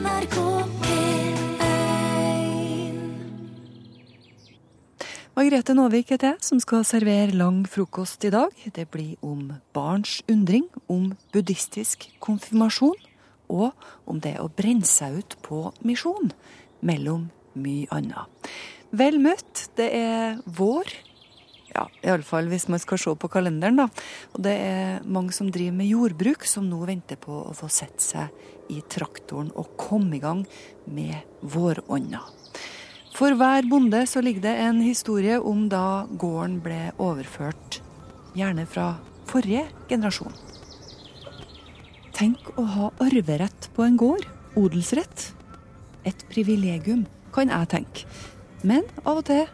NRK P1 Margrethe Nåvik heter jeg, som skal servere lang frokost i dag. Det blir om barns undring, om buddhistisk konfirmasjon og om det å brenne seg ut på misjon, mellom mye annet. Vel møtt. Det er vår. Ja, iallfall hvis man skal se på kalenderen, da. Og det er mange som driver med jordbruk, som nå venter på å få sette seg i traktoren og komme i gang med vårånda. For hver bonde så ligger det en historie om da gården ble overført, gjerne fra forrige generasjon. Tenk å ha arverett på en gård. Odelsrett. Et privilegium, kan jeg tenke. Men av og til,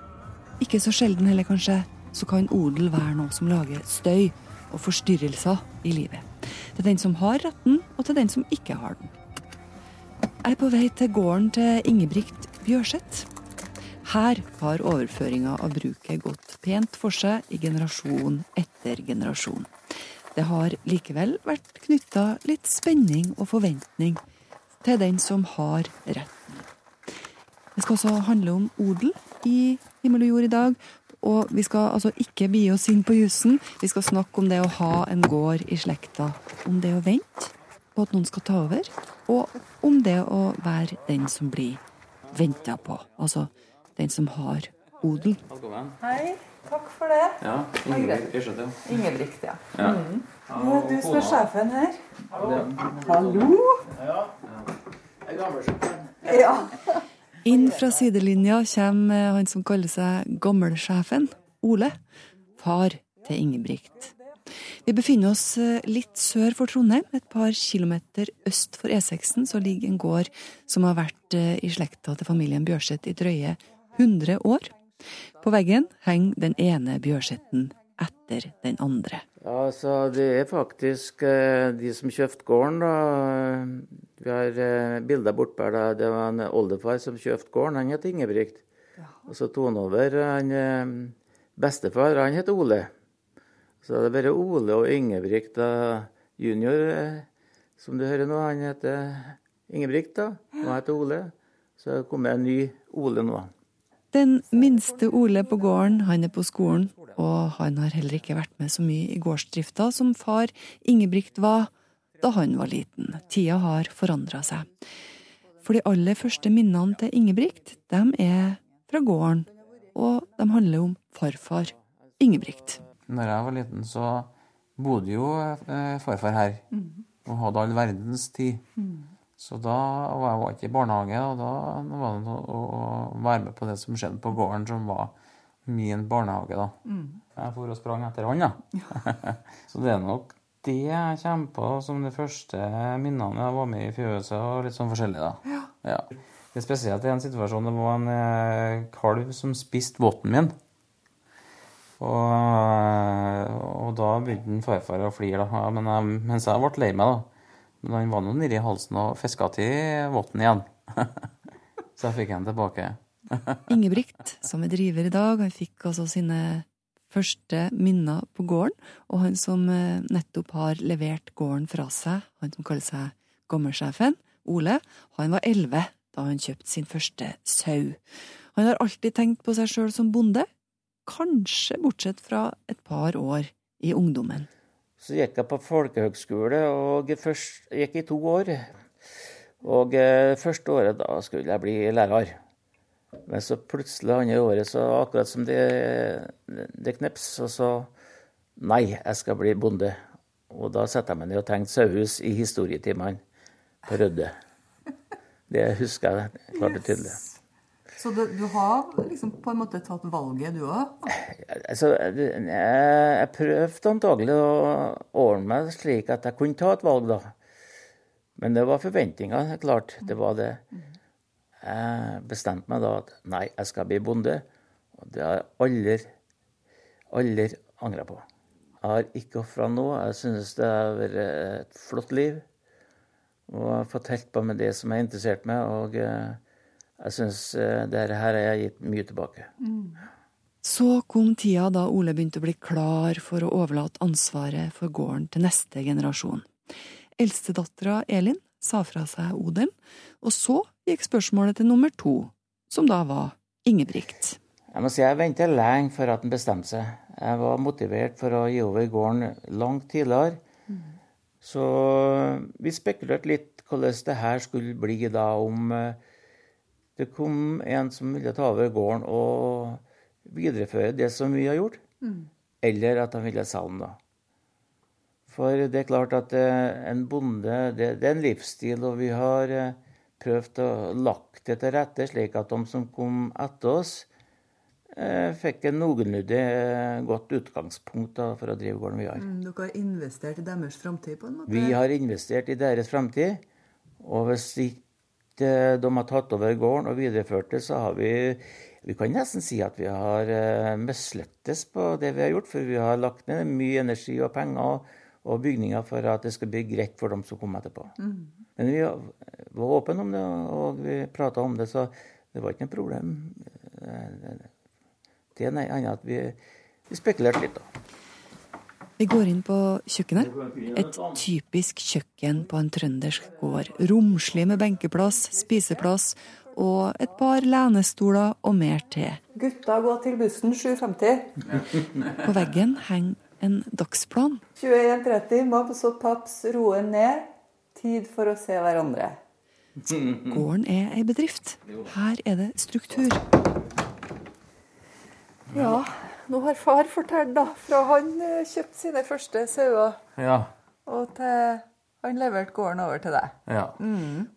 ikke så sjelden heller kanskje, så kan odel være noe som lager støy og forstyrrelser i livet. Til den som har retten, og til den som ikke har den. Jeg er på vei til gården til Ingebrigt Bjørseth. Her har overføringa av bruket gått pent for seg i generasjon etter generasjon. Det har likevel vært knytta litt spenning og forventning til den som har retten. Det skal også handle om odel i Himmel og jord i dag. Og vi skal altså ikke bi oss inn på jussen. Vi skal snakke om det å ha en gård i slekta. Om det å vente på at noen skal ta over. Og om det å være den som blir venta på. Altså den som har odel. Hei, takk for det. Ja, Ingebrigt ja. Ja. ja. Det er du som er sjefen her. Hallo. Ja. Inn fra sidelinja kommer han som kaller seg Gammelsjefen, Ole. Far til Ingebrigt. Vi befinner oss eh, litt sør for Trondheim. Et par kilometer øst for E6-en så ligger en gård som har vært eh, i slekta til familien Bjørseth i drøye 100 år. På veggen henger den ene Bjørsetten etter den andre. Ja, så Det er faktisk eh, de som kjøpte gården. da. Vi har eh, bilder bortpå der. Det var en oldefar som kjøpte gården. Han het Ingebrigt. Og så tok han over. Han, eh, bestefar han het Ole. Så det er bare Ole og Ingebrigt da. junior, eh, som du hører nå. Han heter Ingebrigt, da. Han heter Ole. Så det kommer en ny Ole nå. Den minste Ole på gården, han er på skolen, og han har heller ikke vært med så mye i gårdsdrifta som far Ingebrigt var da han var liten. Tida har forandra seg. For de aller første minnene til Ingebrigt, de er fra gården, og de handler om farfar Ingebrigt. Når jeg var liten, så bodde jo eh, farfar her. Og hadde all verdens tid. Så da var jeg var ikke i barnehage, og da var det å være med på det som skjedde på gården, som var min barnehage, da. Jeg for og sprang etter han, da. så det er nok det jeg kommer på som de første minnene jeg var med i fjøset, og litt sånn forskjellig, da. Ja. Det er spesielt i en situasjon det var en eh, kalv som spiste votten min. Og, og da begynte farfar å flire, da. Men jeg, mens jeg ble lei meg, da. Men han var nå nedi halsen og fiska til votten igjen. Så jeg fikk han tilbake. Ingebrigt, som er driver i dag, han fikk altså sine første minner på gården, og han som eh, nettopp har levert gården fra seg, han som kaller seg gammelsjefen, Ole, han var elleve da han kjøpte sin første sau. Han har alltid tenkt på seg sjøl som bonde, kanskje bortsett fra et par år i ungdommen. Så gikk jeg på folkehøgskole og først, gikk i to år. Og eh, første året da skulle jeg bli lærer. Men så plutselig andre året, så akkurat som det, det kneps, og så Nei, jeg skal bli bonde. Og da setter jeg meg ned og tenkte sauehus i historietimene på Rødde. Det husker jeg klart og tydelig. Så du, du har liksom på en måte tatt valget, du òg? Altså, jeg, jeg prøvde antagelig å ordne meg slik at jeg kunne ta et valg, da. Men det var forventninger, klart. Det var det. Jeg bestemte meg da at nei, jeg skal bli bonde. Og det har jeg aldri, aldri angra på. Jeg har ikke ofra noe. Jeg synes det har vært et flott liv. Og jeg har fått holdt på med det som jeg er interessert med. Og eh, jeg syns dette her har jeg gitt mye tilbake. Så kom tida da Ole begynte å bli klar for å overlate ansvaret for gården til neste generasjon. Eldstedattera Elin sa fra seg odelen, og så gikk spørsmålet til nummer to, som da var Ingebrigt. Jeg må si jeg venta lenge før at han bestemte seg. Jeg var motivert for å gi over gården langt tidligere. Så vi spekulerte litt hvordan det her skulle bli da om eh, det kom en som ville ta over gården og videreføre det som vi har gjort, eller at han ville selge den. For det er klart at eh, en bonde, det, det er en livsstil, og vi har eh, prøvd å lagt det til rette slik at de som kom etter oss, eh, fikk en noenlunde godt utgangspunkt da, for å drive gården vi har. Mm, Dere har investert i deres framtid, på en måte? Vi har investert i deres framtid, og hvis ikke de har tatt over gården og videreført det, så har vi Vi kan nesten si at vi har eh, mislyktes på det vi har gjort, for vi har lagt ned mye energi og penger og bygninger for at det skal bli greit for dem som kommer etterpå. Men vi var åpne om det, og vi prata om det, så det var ikke noe problem. Eh, Det er annet at vi, vi spekulerte litt, da. Vi går inn på kjøkkenet. Et typisk kjøkken på en trøndersk gård. Romslig med benkeplass, spiseplass og et par lenestoler og mer til. Gutta, gå til bussen 7.50. På veggen henger en dagsplan. 21.30, må så paps roe ned. Tid for å se hverandre. Gården er ei bedrift. Her er det struktur. Ja, nå har far fortalt, da. Fra han eh, kjøpte sine første sauer, Ja. og til han leverte gården over til deg. ja.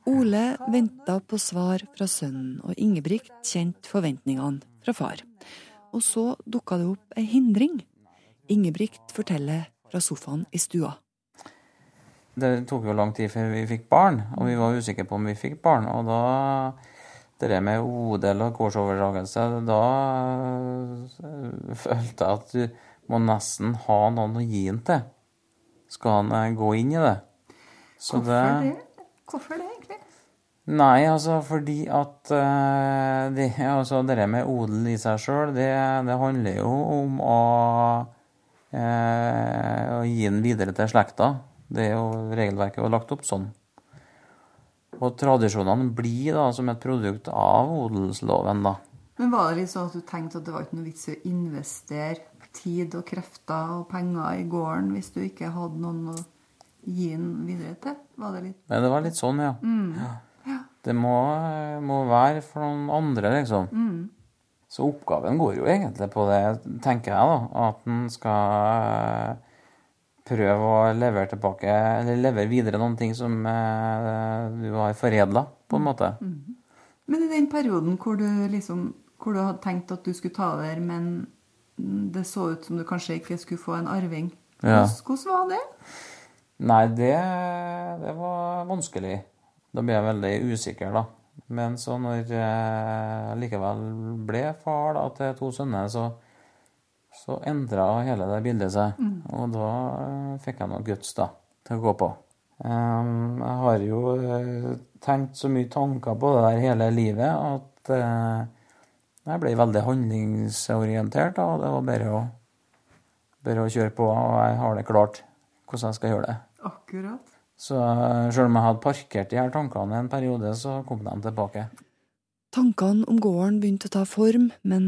Ole venta på svar fra sønnen, og Ingebrigt kjente forventningene fra far. Og så dukka det opp ei hindring. Ingebrigt forteller fra sofaen i stua. Det tok jo lang tid før vi fikk barn, og vi var usikre på om vi fikk barn. Og da Det med odel og gårdsoverdragelse, da øh, følte jeg at du må nesten ha noen å gi den til. Skal han øh, gå inn i det? Så Hvorfor det, egentlig? Nei, altså fordi at eh, det, altså, det med odel i seg sjøl, det, det handler jo om å, eh, å gi den videre til slekta. Det er jo regelverket var lagt opp sånn. Og tradisjonene blir da som et produkt av odelsloven, da. Men var det litt sånn at du tenkte at det var ikke noe vits i å investere tid og krefter og penger i gården hvis du ikke hadde noen å gi den videre til? Var det litt Nei, det var litt sånn, ja. ja. Det må, må være for noen andre, liksom. Så oppgaven går jo egentlig på det, tenker jeg, da. At en skal prøve å levere tilbake, eller levere videre noen ting som eh, du har foredla, på en måte. Men i den perioden hvor du liksom hvor du hadde tenkt at du skulle ta over, men det så ut som du kanskje ikke skulle få en arving, Ja. hvordan, hvordan var det? Nei, det, det var vanskelig. Da ble jeg veldig usikker, da. Men så når jeg likevel ble far da, til to sønner, så, så endra hele det bildet seg. Og da eh, fikk jeg noe guts da, til å gå på. Um, jeg har jo eh, tenkt så mye tanker på det der hele livet at uh, jeg ble veldig handlingsorientert. og Det var bare å, bare å kjøre på, og jeg har det klart hvordan jeg skal gjøre det. Akkurat. Så selv om jeg hadde parkert de her tankene en periode, så kom de tilbake. Tankene om gården begynte å ta form, men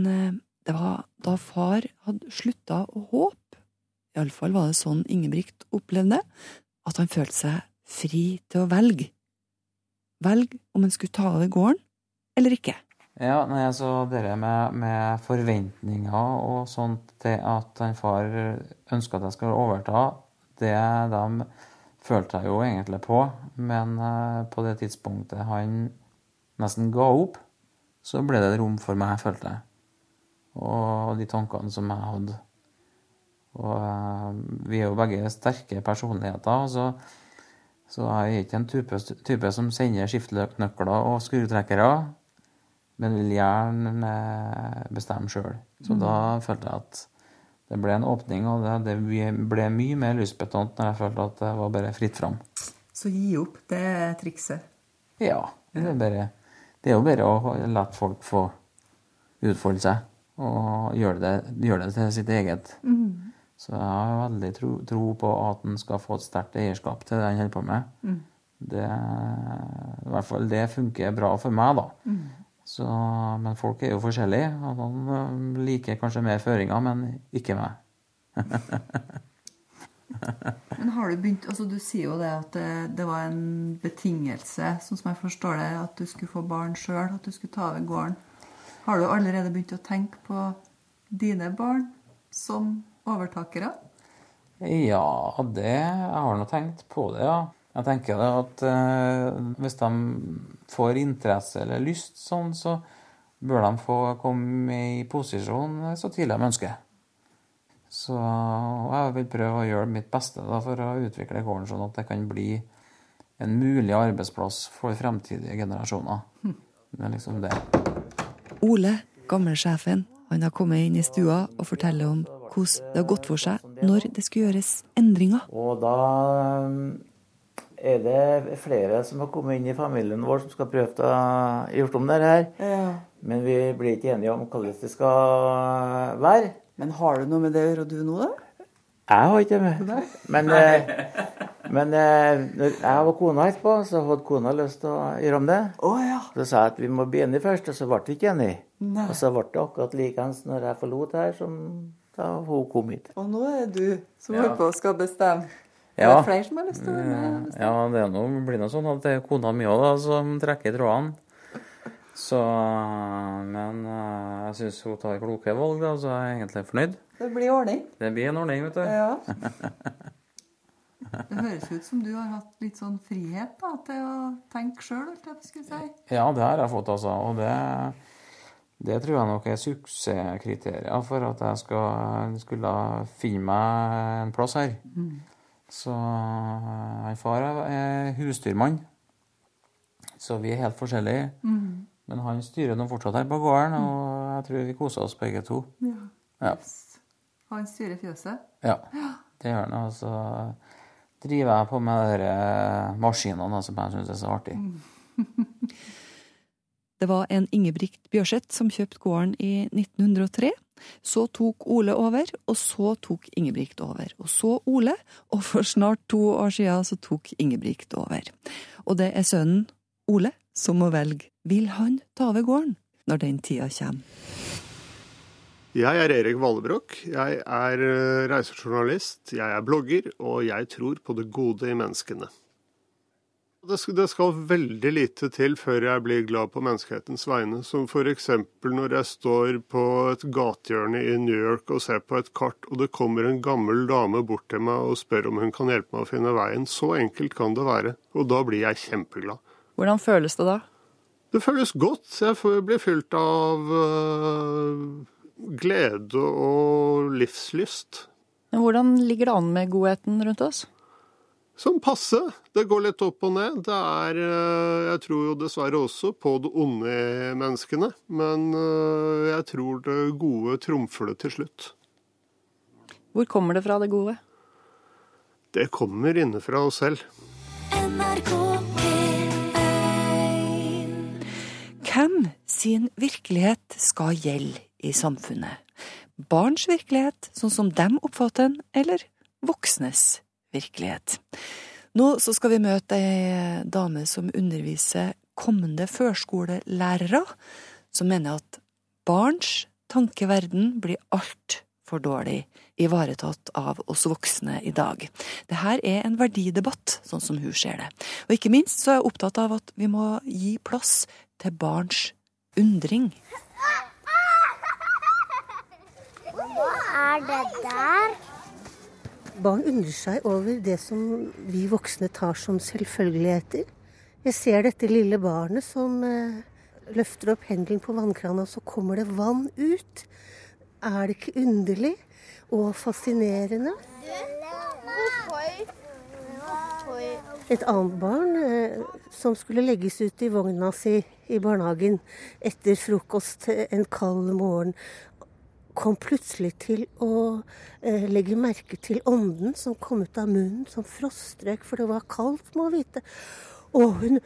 det var da far hadde slutta å håpe, iallfall var det sånn Ingebrigt opplevde at han følte seg fri til å velge. Velge om han skulle ta over gården eller ikke. Ja, nei, altså det med, med forventninger og sånt til at han far ønska at jeg skulle overta, det de følte jeg jo egentlig på, men eh, på det tidspunktet han nesten ga opp, så ble det rom for meg, følte jeg. Og de tankene som jeg hadde. Og eh, vi er jo begge sterke personligheter, så, så jeg er ikke en type, type som sender skiftenøkler og skrutrekkere, men vil gjerne bestemme sjøl. Så da følte jeg at det ble en åpning, og det, det ble mye mer lystbetont når jeg følte at det var bare fritt fram. Så gi opp, det er trikset. Ja. Det er, bare, det er jo bare å la folk få utfolde seg og gjør det, gjør det til sitt eget. Så jeg har veldig tro, tro på at en skal få et sterkt eierskap til det han holder på med. Det, I hvert fall det funker bra for meg, da. Så, men folk er jo forskjellige. og Noen eh, liker kanskje mer føringer, men ikke meg. Men har du begynt altså Du sier jo det at det, det var en betingelse, sånn som jeg forstår det, at du skulle få barn sjøl, at du skulle ta over gården. Har du allerede begynt å tenke på dine barn som overtakere? Ja, det Jeg har nå tenkt på det, ja. Jeg tenker det at eh, hvis de får interesse eller lyst sånn, så bør de få komme i posisjon så tidlig de ønsker. Så jeg vil prøve å gjøre mitt beste da, for å utvikle gården sånn at det kan bli en mulig arbeidsplass for fremtidige generasjoner. Det er liksom det. Ole, gamlesjefen, han har kommet inn i stua og forteller om hvordan det har gått for seg når det skulle gjøres endringer. Og da um, er det flere som har kommet inn i familien vår som skal prøve å gjøre om det her. Men vi blir ikke enige om hvordan det skal være. Men har du noe med det å gjøre, du nå, da? Jeg har ikke det. Men, eh, men eh, når jeg og kona etterpå, så hadde kona lyst til å gjøre om det. Oh, ja. Så sa jeg at vi må bli enige først, og så ble vi ikke enige. Nei. Og så ble det akkurat likeens når jeg forlot her, som da hun kom hit. Og nå er du som Ja. holder på å skal bestemme. Er Ja. det flere som har lyst til å være med? Ja, det er noe, blir noe sånn at det er kona mi òg som trekker i trådene. Så Men eh, jeg syns hun tar kloke valg, da, så jeg er egentlig fornøyd. Det blir ordning. Det blir en ordning, vet du. Ja. Det høres ut som du har hatt litt sånn frihet da, til å tenke sjøl, holdt jeg skulle si. Ja, det har jeg fått, altså. Og det, det tror jeg nok er suksesskriterier for at jeg skal, skulle finne meg en plass her. Så eh, han far er husdyrmann, så vi er helt forskjellige. Men han styrer nå fortsatt her på gården, og jeg tror vi koser oss begge to. Ja. Ja, Han styrer fjøset. ja det gjør han. Og så driver jeg på med de maskinene som jeg syns er så artig. Det var en Ingebrigt Bjørseth som kjøpte gården i 1903. Så tok Ole over, og så tok Ingebrigt over. Og så Ole, og for snart to år siden så tok Ingebrigt over. Og det er sønnen, Ole, som må velge. Vil han ta over gården når den tida kommer? Jeg er Erik Valebrokk. Jeg er eh, reisejournalist, jeg er blogger, og jeg tror på det gode i menneskene. Det skal, det skal veldig lite til før jeg blir glad på menneskehetens vegne, som f.eks. når jeg står på et gatehjørne i New York og ser på et kart, og det kommer en gammel dame bort til meg og spør om hun kan hjelpe meg å finne veien. Så enkelt kan det være, og da blir jeg kjempeglad. Hvordan føles det da? Det føles godt. Jeg blir fylt av øh, glede og livslyst. Hvordan ligger det an med godheten rundt oss? Som passe. Det går litt opp og ned. Det er, øh, jeg tror jo dessverre også på det onde i menneskene, men øh, jeg tror det gode trumfer det til slutt. Hvor kommer det fra, det gode? Det kommer innenfra oss selv. NRK Hvem sin virkelighet skal gjelde i samfunnet? Barns virkelighet, sånn som dem oppfatter den, eller voksnes virkelighet? Nå skal vi møte ei dame som underviser kommende førskolelærere, som mener at barns tankeverden blir altfor dårlig ivaretatt av oss voksne i dag. Dette er en verdidebatt, sånn som hun ser det. Og ikke minst så er jeg opptatt av at vi må gi plass til barns undring. Hva er det der? Barn undrer seg over det som vi voksne tar som selvfølgeligheter. Jeg ser dette lille barnet som eh, løfter opp hendelen på vannkrana, og så kommer det vann ut. Er det ikke underlig og fascinerende? Et annet barn eh, som skulle legges ut i vogna si i barnehagen etter frokost en kald morgen, kom plutselig til å eh, legge merke til ånden som kom ut av munnen som froststrøk, for det var kaldt, må vite. Og hun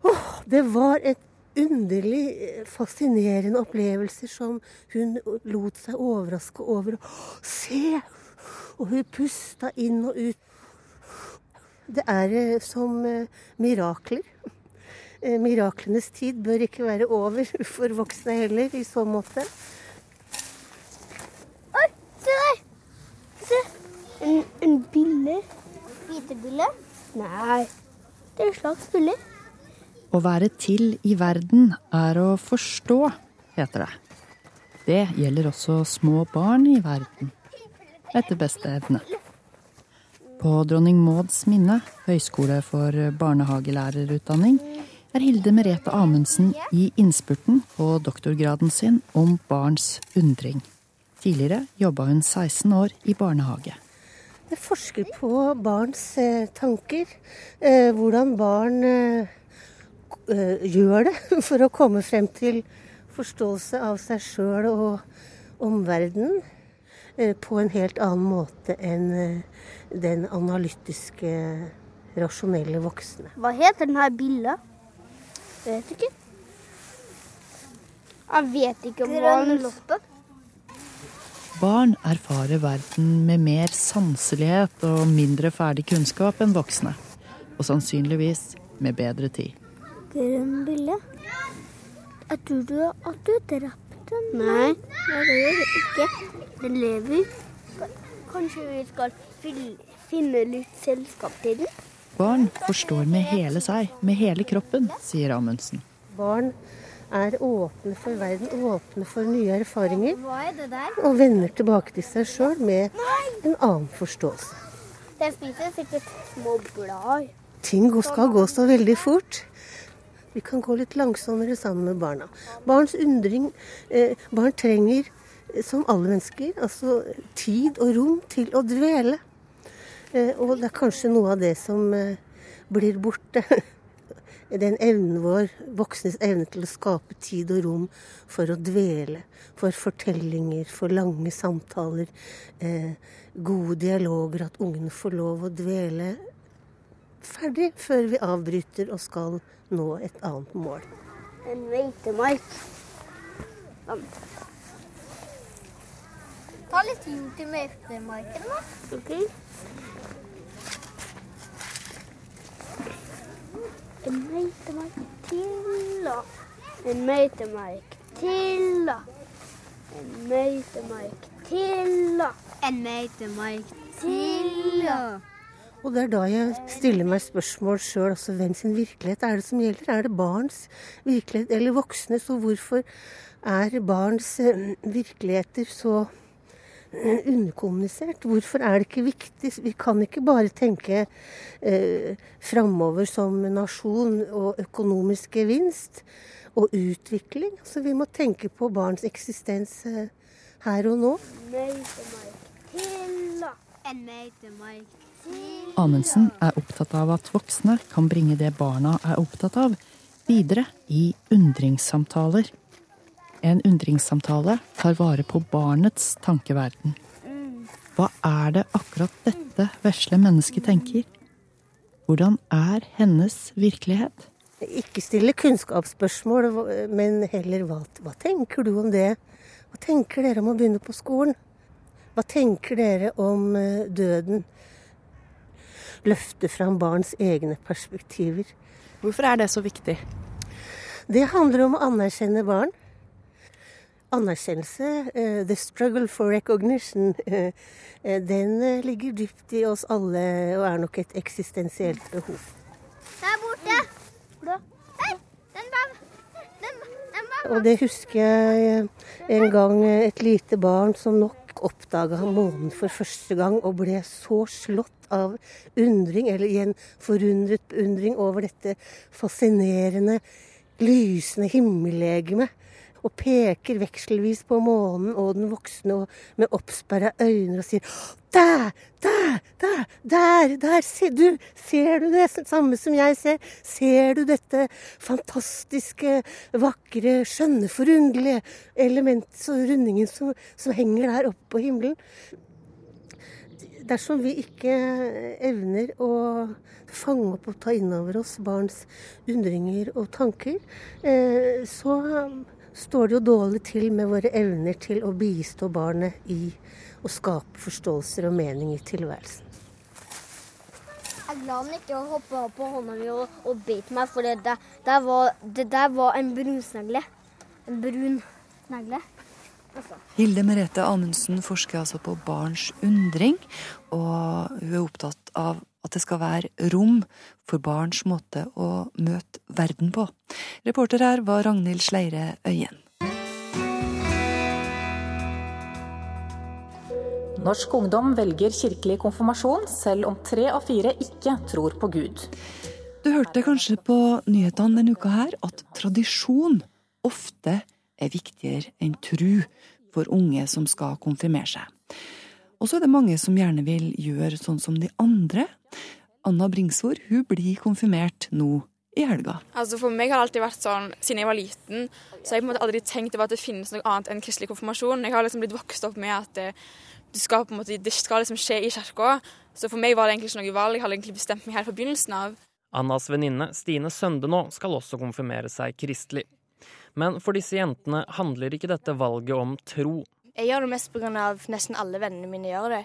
Åh, det var et underlig, eh, fascinerende opplevelser som hun lot seg overraske over. Se! Og hun pusta inn og ut. Det er eh, som eh, mirakler. Miraklenes tid bør ikke være over for voksne heller, i så måte. Oi, se der! Se. En, en bille. Hvitebille? Nei, det er en slags bille. Å være til i verden er å forstå, heter det. Det gjelder også små barn i verden, etter beste evne. På Dronning Mauds minne, høyskole for barnehagelærerutdanning, er Hilde Merete Amundsen i innspurten på doktorgraden sin om barns undring. Tidligere jobba hun 16 år i barnehage. Jeg forsker på barns eh, tanker. Eh, hvordan barn eh, gjør det for å komme frem til forståelse av seg sjøl og omverdenen eh, på en helt annen måte enn eh, den analytiske, rasjonelle voksne. Hva heter denne billa? Vet ikke. Jeg vet ikke om Grønloppe. Barn erfarer verden med mer sanselighet og mindre ferdig kunnskap enn voksne. Og sannsynligvis med bedre tid. Grønn bille. Jeg tror du at du drepte den. Nei, nei, det gjør det ikke. Den lever. Kanskje vi skal finne litt selskap til den? Barn forstår med hele seg, med hele kroppen, sier Amundsen. Barn er åpne for verden, åpne for nye erfaringer. Hva er det der? Og vender tilbake til seg sjøl med en annen forståelse. Den spiser sikkert små blad. Ting skal gå så veldig fort. Vi kan gå litt langsommere sammen med barna. Barns undring eh, Barn trenger, eh, som alle mennesker, altså tid og rom til å dvele. Eh, og det er kanskje noe av det som eh, blir borte. Den evnen vår, voksnes evne til å skape tid og rom for å dvele. For fortellinger, for lange samtaler, eh, gode dialoger. At ungene får lov å dvele ferdig før vi avbryter og skal nå et annet mål. En veitemark. Sånn. Ta litt jord til meitemarken, da. Ok. En meitemark til, da. En meitemark til, da. En meitemark til, da. En meitemark til, da. Og det er da jeg stiller meg spørsmål sjøl, altså hvem sin virkelighet er det som gjelder? Er det barns virkelighet eller voksnes? Og hvorfor er barns eh, virkeligheter så eh, underkommunisert? Hvorfor er det ikke viktig? Vi kan ikke bare tenke eh, framover som nasjon og økonomisk gevinst og utvikling. Altså, vi må tenke på barns eksistens eh, her og nå. Meitemark til, da. En meitemark til. Amundsen er opptatt av at voksne kan bringe det barna er opptatt av, videre i undringssamtaler. En undringssamtale tar vare på barnets tankeverden. Hva er det akkurat dette vesle mennesket tenker? Hvordan er hennes virkelighet? Ikke stille kunnskapsspørsmål, men heller hva, hva tenker du om det? Hva tenker dere om å begynne på skolen? Hva tenker dere om eh, døden? Løfte fram barns egne perspektiver. Hvorfor er det så viktig? Det handler om å anerkjenne barn. Anerkjennelse, uh, the struggle for recognition, eh, den ligger dypt i oss alle og er nok et eksistensielt behov. Der borte. Blå. Der. Den var Den, den var Og det husker jeg en gang et lite barn som nok oppdaga månen for første gang og ble så slått av undring, eller igjen forundret beundring over dette fascinerende, lysende himmellegemet. Og peker vekselvis på månen og den voksne med oppsperra øyne og sier Der! Der! Der! Der! Der! Se, du, ser du det samme som jeg ser? Ser du dette fantastiske, vakre, skjønne, forunderlige elementet og rundingen som, som henger der oppe på himmelen? Dersom vi ikke evner å fange opp og ta inn over oss barns undringer og tanker, eh, så står det jo dårlig til med våre evner til å bistå barnet i å skape forståelser og mening i tilværelsen. Jeg er glad han ikke hoppa på hånda mi og, og beit meg, for det der, der var, det der var en brunsnegle. En brun snegle. Altså. Hilde Merete Amundsen forsker altså på barns undring, og hun er opptatt av at det skal være rom for barns måte å møte verden på. Reporter her var Ragnhild Sleire Øyen. Norsk ungdom velger kirkelig konfirmasjon, selv om tre av fire ikke tror på Gud. Du hørte kanskje på nyhetene denne uka her at tradisjon ofte er viktigere enn tru for unge som skal konfirmere seg. Og så er det mange som gjerne vil gjøre sånn som de andre. Anna Bringsvor hun blir konfirmert nå i helga. Altså For meg har det alltid vært sånn, siden jeg var liten, så har jeg på en måte aldri tenkt over at det finnes noe annet enn kristelig konfirmasjon. Jeg har liksom blitt vokst opp med at det, du skal på en måte, det skal liksom skje i kirka. Så for meg var det egentlig ikke noe valg. Jeg hadde egentlig bestemt meg helt fra begynnelsen av. Annas venninne Stine Søndenå skal også konfirmere seg kristelig. Men for disse jentene handler ikke dette valget om tro. Jeg gjør det mest pga. nesten alle vennene mine gjør det.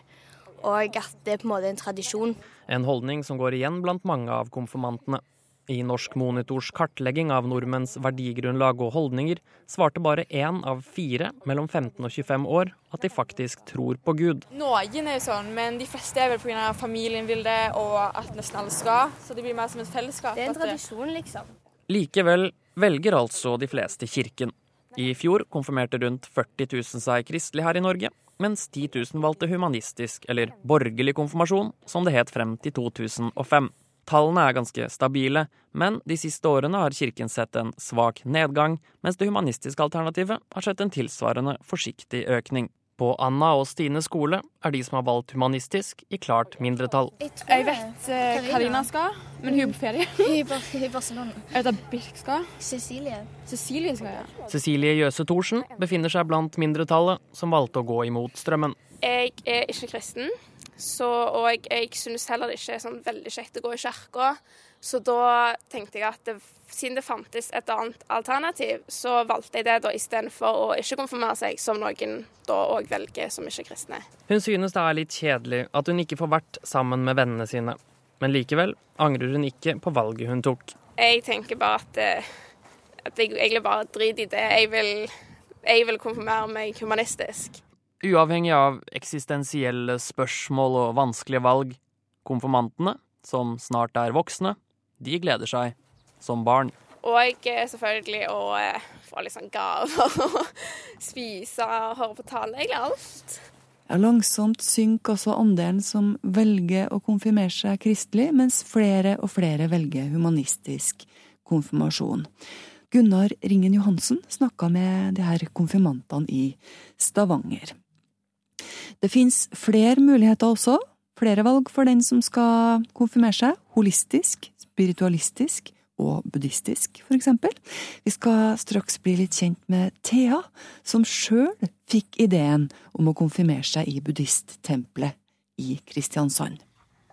Og at det er på en måte en tradisjon. En holdning som går igjen blant mange av konfirmantene. I Norsk Monitors kartlegging av nordmenns verdigrunnlag og holdninger svarte bare én av fire mellom 15 og 25 år at de faktisk tror på Gud. Noen er jo sånn, men de fleste er vel pga. familien vil det, og at nesten alle skal. Så det blir mer som et fellesskap. Det er en tradisjon, liksom. Likevel velger altså de fleste kirken. I fjor konfirmerte rundt 40 000 seg kristelig her i Norge, mens 10 000 valgte humanistisk, eller borgerlig konfirmasjon, som det het frem til 2005. Tallene er ganske stabile, men de siste årene har kirken sett en svak nedgang, mens det humanistiske alternativet har sett en tilsvarende forsiktig økning. På Anna og Stine skole er de som har valgt humanistisk, i klart mindretall. Jeg vet eh, Karina skal, men hun er på ferie. I Barcelona. Jeg vet at Birk skal. Cecilie. Cecilie skal, ja. Cecilie Jøse Thorsen befinner seg blant mindretallet som valgte å gå imot strømmen. Jeg er ikke kristen, så, og jeg, jeg syns heller det ikke er sånn veldig kjekt å gå i kirka. Så da tenkte jeg at det, siden det fantes et annet alternativ, så valgte jeg det da istedenfor å ikke konfirmere seg, som noen da òg velger som ikke kristne. Hun synes det er litt kjedelig at hun ikke får vært sammen med vennene sine. Men likevel angrer hun ikke på valget hun tok. Jeg tenker bare at, eh, at jeg egentlig bare driter i det. Jeg vil, jeg vil konfirmere meg humanistisk. Uavhengig av eksistensielle spørsmål og vanskelige valg, konfirmantene, som snart er voksne, de gleder seg som barn. Og selvfølgelig å eh, få litt sånn gaver og spise og høre på tale. Egentlig alt. Ja, langsomt synker også andelen som velger å konfirmere seg kristelig, mens flere og flere velger humanistisk konfirmasjon. Gunnar Ringen Johansen snakka med de her konfirmantene i Stavanger. Det fins flere muligheter også, flere valg for den som skal konfirmere seg, holistisk, spiritualistisk og buddhistisk, for eksempel. Vi skal straks bli litt kjent med Thea, som sjøl fikk ideen om å konfirmere seg i buddhisttempelet i Kristiansand.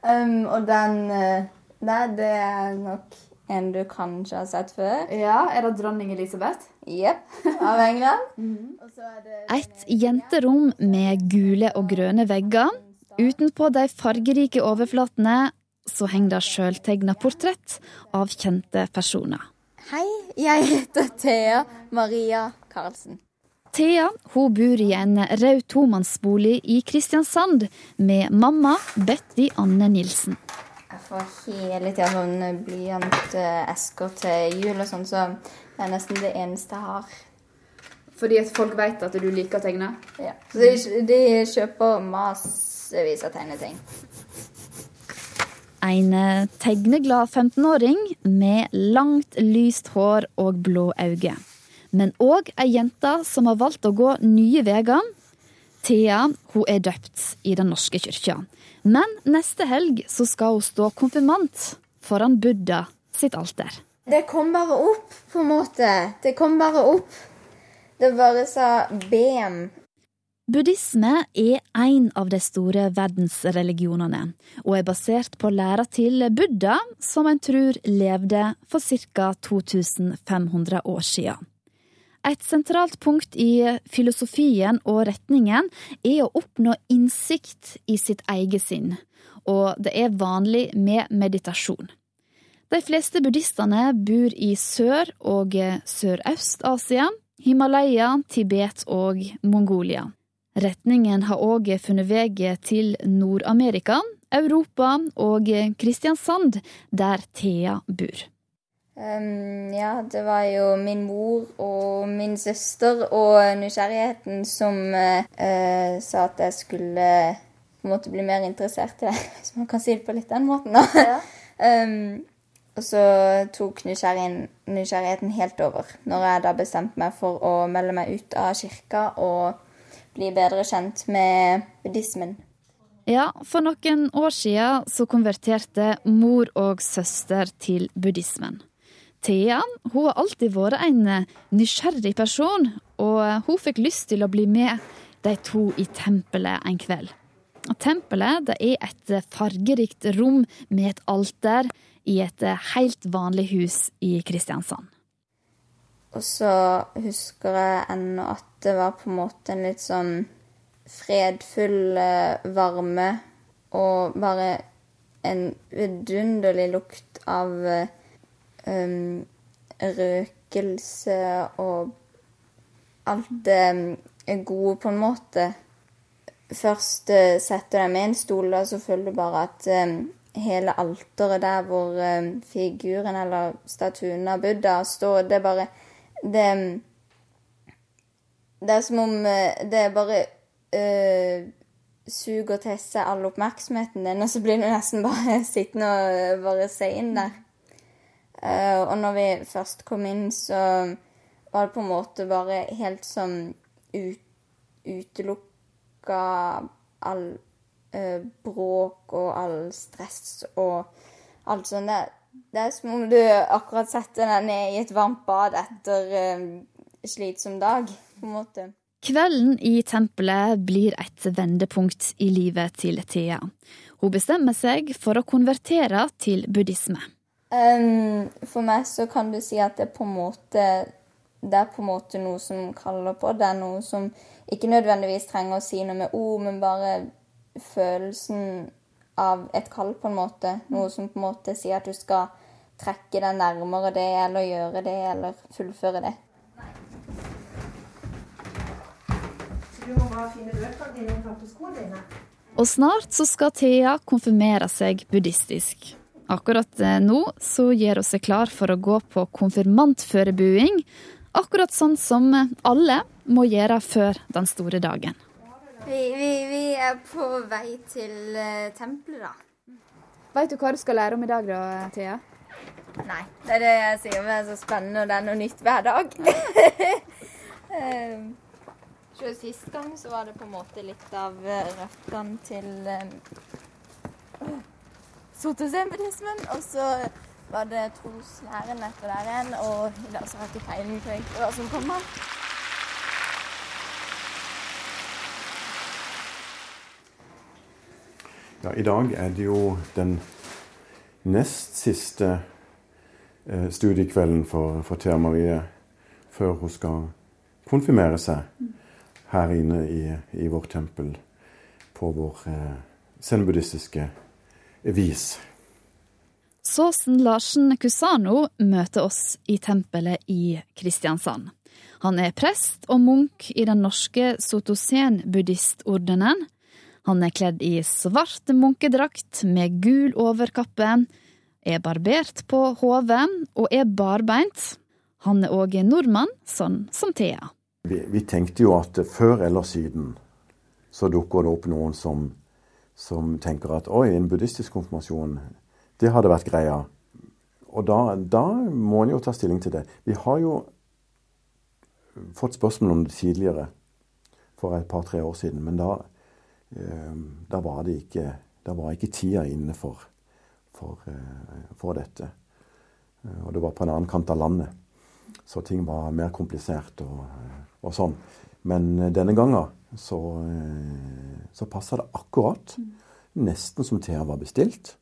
Um, og den eh, Nei, det er nok en du kanskje har sett før. Ja, Er det dronning Elisabeth? Jepp. Av England. Et jenterom med gule og grønne vegger. Utenpå de fargerike overflatene så henger det sjøltegna portrett av kjente personer. Hei, jeg heter Thea Maria Karlsen. Thea hun bor i en rød tomannsbolig i Kristiansand med mamma Betty Anne Nilsen. Jeg får hele tida sånn blyantesker til jul og sånn, så det er nesten det eneste jeg har. Fordi at folk vet at du liker å tegne? Ja. Så de, de kjøper massevis av tegneting. En tegneglad 15-åring med langt, lyst hår og blå øyne. Men òg ei jente som har valgt å gå nye veier. Thea hun er døpt i Den norske kyrkja. Men neste helg så skal hun stå konfirmant foran Buddha sitt alter. Det kom bare opp, på en måte. Det kom bare opp. Det bare sa BM. Buddhisme er en av de store verdensreligionene, og er basert på læra til Buddha, som en tror levde for ca. 2500 år siden. Et sentralt punkt i filosofien og retningen er å oppnå innsikt i sitt eget sinn, og det er vanlig med meditasjon. De fleste buddhistene bor i Sør- og Sørøst-Asia, Himalaya, Tibet og Mongolia. Retningen har òg funnet vei til Nord-Amerika, Europa og Kristiansand, der Thea bor. Um, ja, det var jo min mor og min søster og nysgjerrigheten som uh, sa at jeg skulle på en måte bli mer interessert i det, hvis man kan si det på litt den måten. da. Ja. um, og så tok nysgjerrigheten, nysgjerrigheten helt over når jeg da bestemte meg for å melde meg ut av kirka og bli bedre kjent med buddhismen. Ja, for noen år siden så konverterte mor og søster til buddhismen. Thea hun har alltid vært en nysgjerrig person, og hun fikk lyst til å bli med de to i tempelet en kveld. Tempelet det er et fargerikt rom med et alter i et helt vanlig hus i Kristiansand. Og så husker jeg ennå at det var på en måte en litt sånn fredfull varme og bare en vidunderlig lukt av um, røkelse og alt det gode, på en måte. Først setter du deg med en stol, og så føler du bare at um, hele alteret der hvor um, figuren eller statuen av Buddha står, det er bare Det, det er som om uh, det bare øh, suger til seg all oppmerksomheten din, og så blir du nesten bare sittende og bare se inn der. Uh, og når vi først kom inn, så var det på en måte bare helt sånn ut, utelukka all uh, bråk og all stress og alt sånt. Det, det, er som om du akkurat setter deg ned i et varmt bad etter uh, slitsom dag, på en måte. Kvelden i tempelet blir et vendepunkt i livet til Thea. Hun bestemmer seg for å konvertere til buddhisme. Um, for meg så kan du si at det på en måte det er på en måte noe som kaller på. Det er noe som ikke nødvendigvis trenger å si noe med ord, men bare følelsen av et kall, på en måte. Noe som på en måte sier at du skal trekke deg nærmere det, eller gjøre det, eller fullføre det. Og snart så skal Thea konfirmere seg buddhistisk. Akkurat nå så gjør hun seg klar for å gå på konfirmantførebuing, akkurat sånn som alle må gjøre før den store dagen. Vi, vi, vi er på vei til uh, tempelet, da. Veit du hva du skal lære om i dag, da, Thea? Nei, det er det jeg sier. Det er så spennende, og det er noe nytt hver dag. um, så Sist gang så var det på en måte litt av røttene til um, sotosen-buddhismen. Og så var det troslæren etter der igjen, og i dag så har jeg ikke peiling på hva som kommer. Ja, I dag er det jo den nest siste eh, studiekvelden for, for Thea Marie før hun skal konfirmere seg her inne i, i vårt tempel på vår eh, zen-buddhistiske vis. Såsen Larsen Kusano møter oss i tempelet i Kristiansand. Han er prest og munk i den norske sotosen-buddhistordenen. Han er kledd i svart munkedrakt med gul overkappe, er barbert på hodet og er barbeint. Han er òg nordmann, sånn som Thea. Vi, vi, tenkte jo at før eller siden så dukker det opp noen som, som tenker at oi, en buddhistisk konfirmasjon, det hadde vært greia. Og da, da må en jo ta stilling til det. Vi har jo fått spørsmål om det tidligere, for et par-tre år siden. Men da, da, var det ikke, var ikke tida inne for, for, eh, for dette. Eh, og det var på en annen kant av landet. Så ting var mer komplisert og, og sånn. Men denne gangen så, så passa det akkurat. Nesten som Thea var bestilt.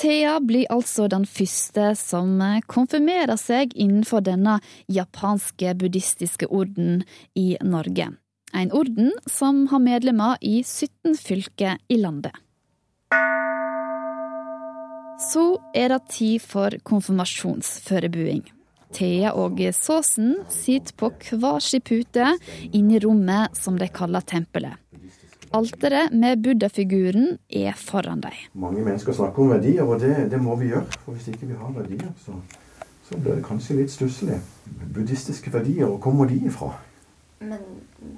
Thea blir altså den første som konfirmerer seg innenfor denne japanske buddhistiske orden i Norge. En orden som har medlemmer i 17 fylker i landet. Så er det tid for konfirmasjonsforberedelse. Thea og Såsen sitter på hver sin pute inne i rommet som de kaller tempelet. Alteret med buddha-figuren er foran dem. Mange mennesker snakker om verdier, og det, det må vi gjøre. For hvis ikke vi har verdier, så, så blir det kanskje litt stusslig. Buddhistiske verdier, hvor kommer de ifra? Men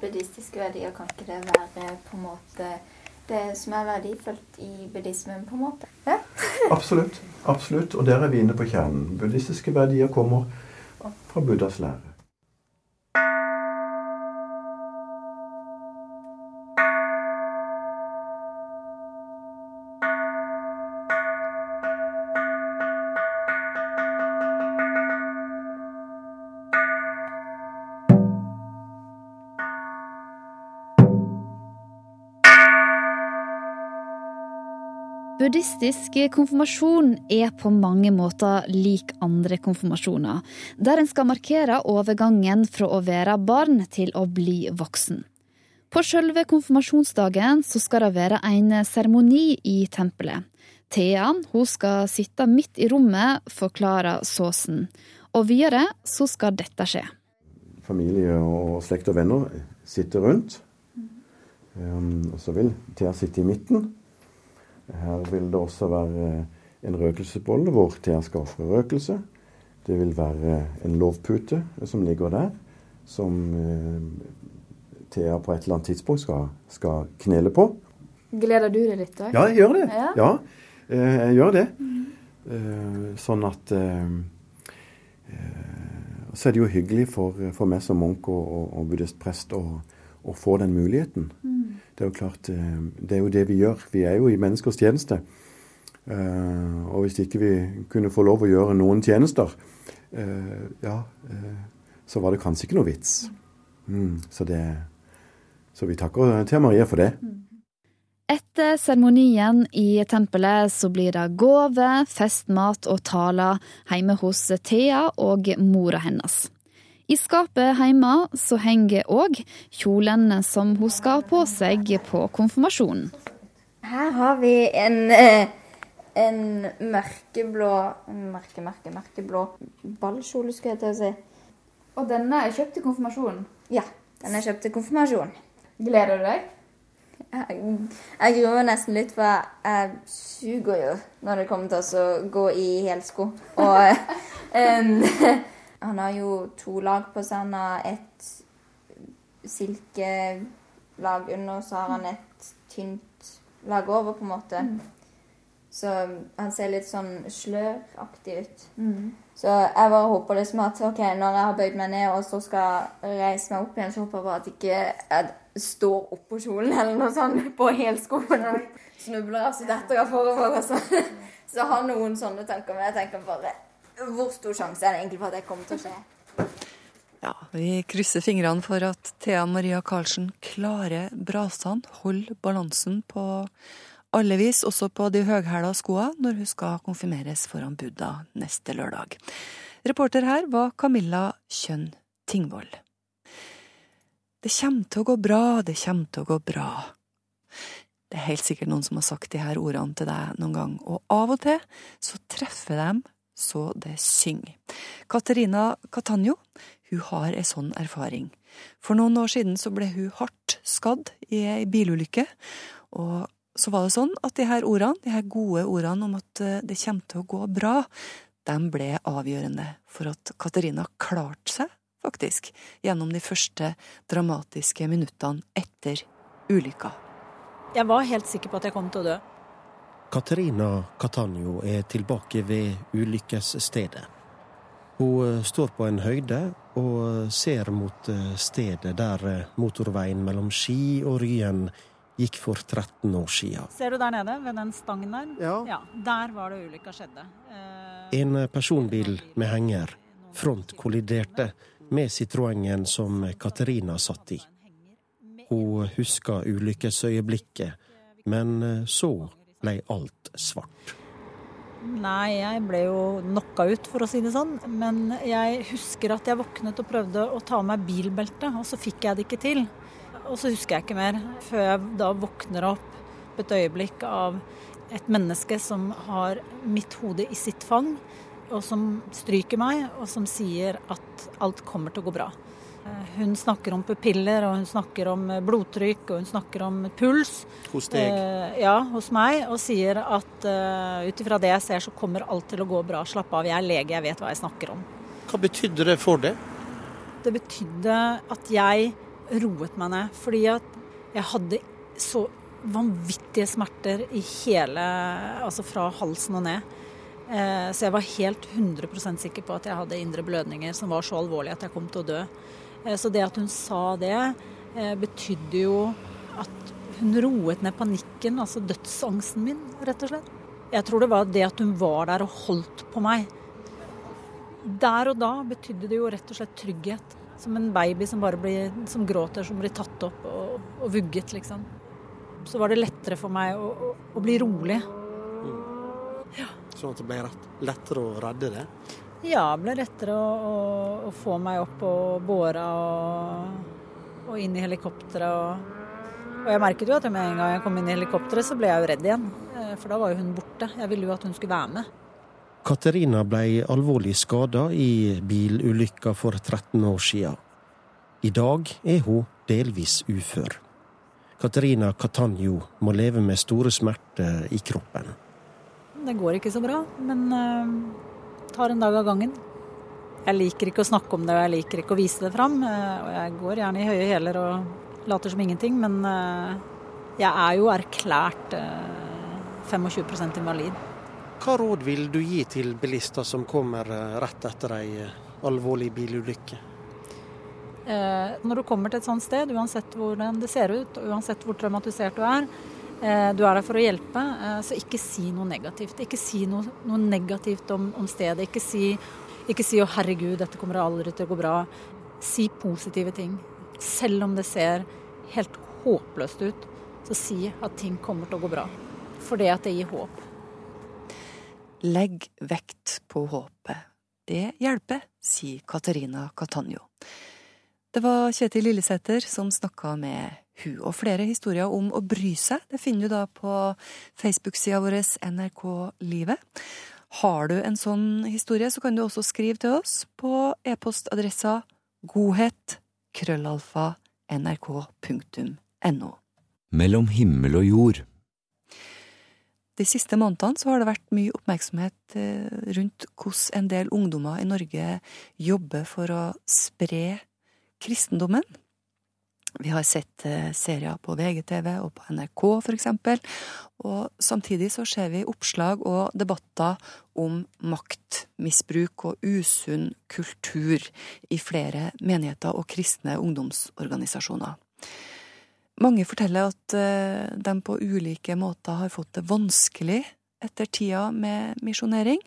buddhistiske verdier, kan ikke det være på en måte det som er verdifullt i buddhismen, på en måte? Ja? Absolutt. absolutt. Og der er vi inne på kjernen. Buddhistiske verdier kommer fra Buddhas lære. Buddhistisk konfirmasjon er på mange måter lik andre konfirmasjoner, der en skal markere overgangen fra å være barn til å bli voksen. På selve konfirmasjonsdagen så skal det være en seremoni i tempelet. Thea hun skal sitte midt i rommet, forklarer Såsen. Og videre så skal dette skje. Familie og slekt og venner sitter rundt. Um, og så vil Thea sitte i midten. Her vil det også være en røkelsesbolle hvor Thea skal ofre røkelse. Det vil være en lovpute som ligger der, som eh, Thea på et eller annet tidspunkt skal, skal knele på. Gleder du deg litt? òg? Ja, jeg gjør det. Ja. Ja, eh, jeg gjør det. Mm. Sånn at eh, eh, Så er det jo hyggelig for, for meg som munk og, og, og buddhistprest å, å få den muligheten. Mm. Det er jo klart, eh, det er jo det vi gjør. Vi er jo i menneskers tjeneste. Eh, og hvis ikke vi kunne få lov å gjøre noen tjenester, eh, ja, så var det kanskje ikke noe vits. Mm, så, det, så vi takker til Maria for det. Etter seremonien i tempelet så blir det gave, festmat og taler hjemme hos Thea og mora hennes. I skapet hjemme så henger òg kjolene som hun skal ha på seg på konfirmasjonen. Her har vi en, eh, en mørkeblå mørke, mørke, mørkeblå ballkjole, skulle jeg til å si. Og denne er kjøpt til konfirmasjonen? Ja, den er kjøpt til konfirmasjonen. Gleder du deg? Jeg, jeg gruer meg nesten litt, for jeg suger jo når det kommer til å gå i helsko. Og em, han har jo to lag på seg. Han har et silkelag under, og så har han et tynt lag over, på en måte. Mm. Så han ser litt sånn sløraktig ut. Mm. Så jeg bare håper liksom at ok, når jeg har bøyd meg ned og så skal reise meg opp igjen, så håper jeg bare at ikke jeg står oppå kjolen eller noe sånt på helskoen og snubler altså så detter jeg forover. og Så, så jeg har noen sånne tanker, men jeg tenker bare Hvor stor sjanse er det egentlig for at det kommer til å skje? Ja, Vi krysser fingrene for at Thea Maria Karlsen klarer brasene, holder balansen på alle vis, også på de høghæla skoa, når hun skal konfirmeres foran Buddha neste lørdag. Reporter her var Camilla Kjønn Tingvoll. Det kommer til å gå bra, det kommer til å gå bra. Det er helt sikkert noen som har sagt de her ordene til deg noen gang, og av og til så treffer dem så det synger. Katerina Catanjo hun har ei sånn erfaring. For noen år siden så ble hun hardt skadd i ei bilulykke, og så var det sånn at de her ordene, de her gode ordene om at eh, det kommer til å gå bra, de ble avgjørende for at Katerina klarte seg, faktisk, gjennom de første dramatiske minuttene etter ulykka. Jeg var helt sikker på at jeg kom til å dø. Katarina Catanjo er tilbake ved ulykkesstedet. Hun eh, står på en høyde og ser mot eh, stedet der eh, motorveien mellom Ski og Ryen gikk for 13 år siden. Ser du der nede, ved den stangen der? Ja. Der var det ulykka skjedde. Eh, En personbil med henger frontkolliderte med Citroengen som Katerina satt i. Hun husker ulykkesøyeblikket, men så ble alt svart. Nei, jeg ble jo knocka ut, for å si det sånn. Men jeg husker at jeg våknet og prøvde å ta av meg bilbeltet, og så fikk jeg det ikke til. Og så husker jeg ikke mer, før jeg da våkner opp et øyeblikk av et menneske som har mitt hode i sitt fang, og som stryker meg, og som sier at alt kommer til å gå bra. Eh, hun snakker om pupiller, og hun snakker om eh, blodtrykk, og hun snakker om puls. Hos deg? Eh, ja, hos meg. Og sier at ut ifra det jeg ser, så kommer alt til å gå bra. Slapp av, jeg er lege, jeg vet hva jeg snakker om. Hva betydde det for deg? Det betydde at jeg roet meg ned. Fordi at jeg hadde så vanvittige smerter i hele Altså fra halsen og ned. Eh, så jeg var helt 100% sikker på at jeg hadde indre blødninger som var så alvorlige at jeg kom til å dø. Eh, så det at hun sa det, eh, betydde jo at hun roet ned panikken, altså dødsangsten min, rett og slett. Jeg tror det var det at hun var der og holdt på meg. Der og da betydde det jo rett og slett trygghet. Som en baby som bare blir, som gråter, som blir tatt opp og, og vugget, liksom. Så var det lettere for meg å, å, å bli rolig. Ja. Sånn at det ble lettere å redde det? Ja, det ble lettere å, å, å få meg opp og båra og, og, inn i helikopteret. Og, og, jeg merket jo at med en gang jeg kom inn i helikopteret, så ble jeg jo redd igjen. Eh, for da var jo hun borte. Jeg ville jo at hun skulle være med. Katerina ble alvorlig skada i bilulykka for 13 år siden. I dag er hun delvis ufør. Katerina Catanjo må leve med store smerter i kroppen. Det går ikke så bra, men uh, tar en dag av gangen. Jeg liker ikke å snakke om det, og jeg liker ikke å vise det fram. Og jeg går gjerne i høye hæler og later som ingenting, men uh, jeg er jo erklært 25% invalid. Hva råd vil du gi til bilister som kommer eh, rett etter ei eh, alvorlig bilulykke? Eh, når du kommer til et sånt sted, uansett hvordan det ser ut, og uansett hvor traumatisert du er, eh, du er der for å hjelpe, eh, så ikke si noe negativt. Ikke si noe, noe negativt om, om, stedet. Ikke si, ikke si 'å herregud, dette kommer aldri til å gå bra'. Si positive ting. Selv om det ser helt håpløst ut, så si at ting kommer til å gå bra. For det at det gir håp. Legg vekt på håpet. Det hjelper, sier Katarina Catanjo. Det var Kjetil Lillesæter som snakka med hun, og flere historier om å bry seg det finner du da på Facebook-sida vår NRK Livet. Har du en sånn historie, så kan du også skrive til oss på e-postadressa godhet.krøllalfa.nrk.no. Mellom himmel og jord de siste månedene så har det vært mye oppmerksomhet eh, rundt hvordan en del ungdommer i Norge jobber for å spre kristendommen. Vi har sett eh, serier på VGTV og på NRK, eksempel. Og samtidig så ser vi oppslag og debatter om maktmisbruk og usunn kultur i flere menigheter og kristne ungdomsorganisasjoner. Mange forteller at eh, de på ulike måter har fått det vanskelig etter tida med misjonering.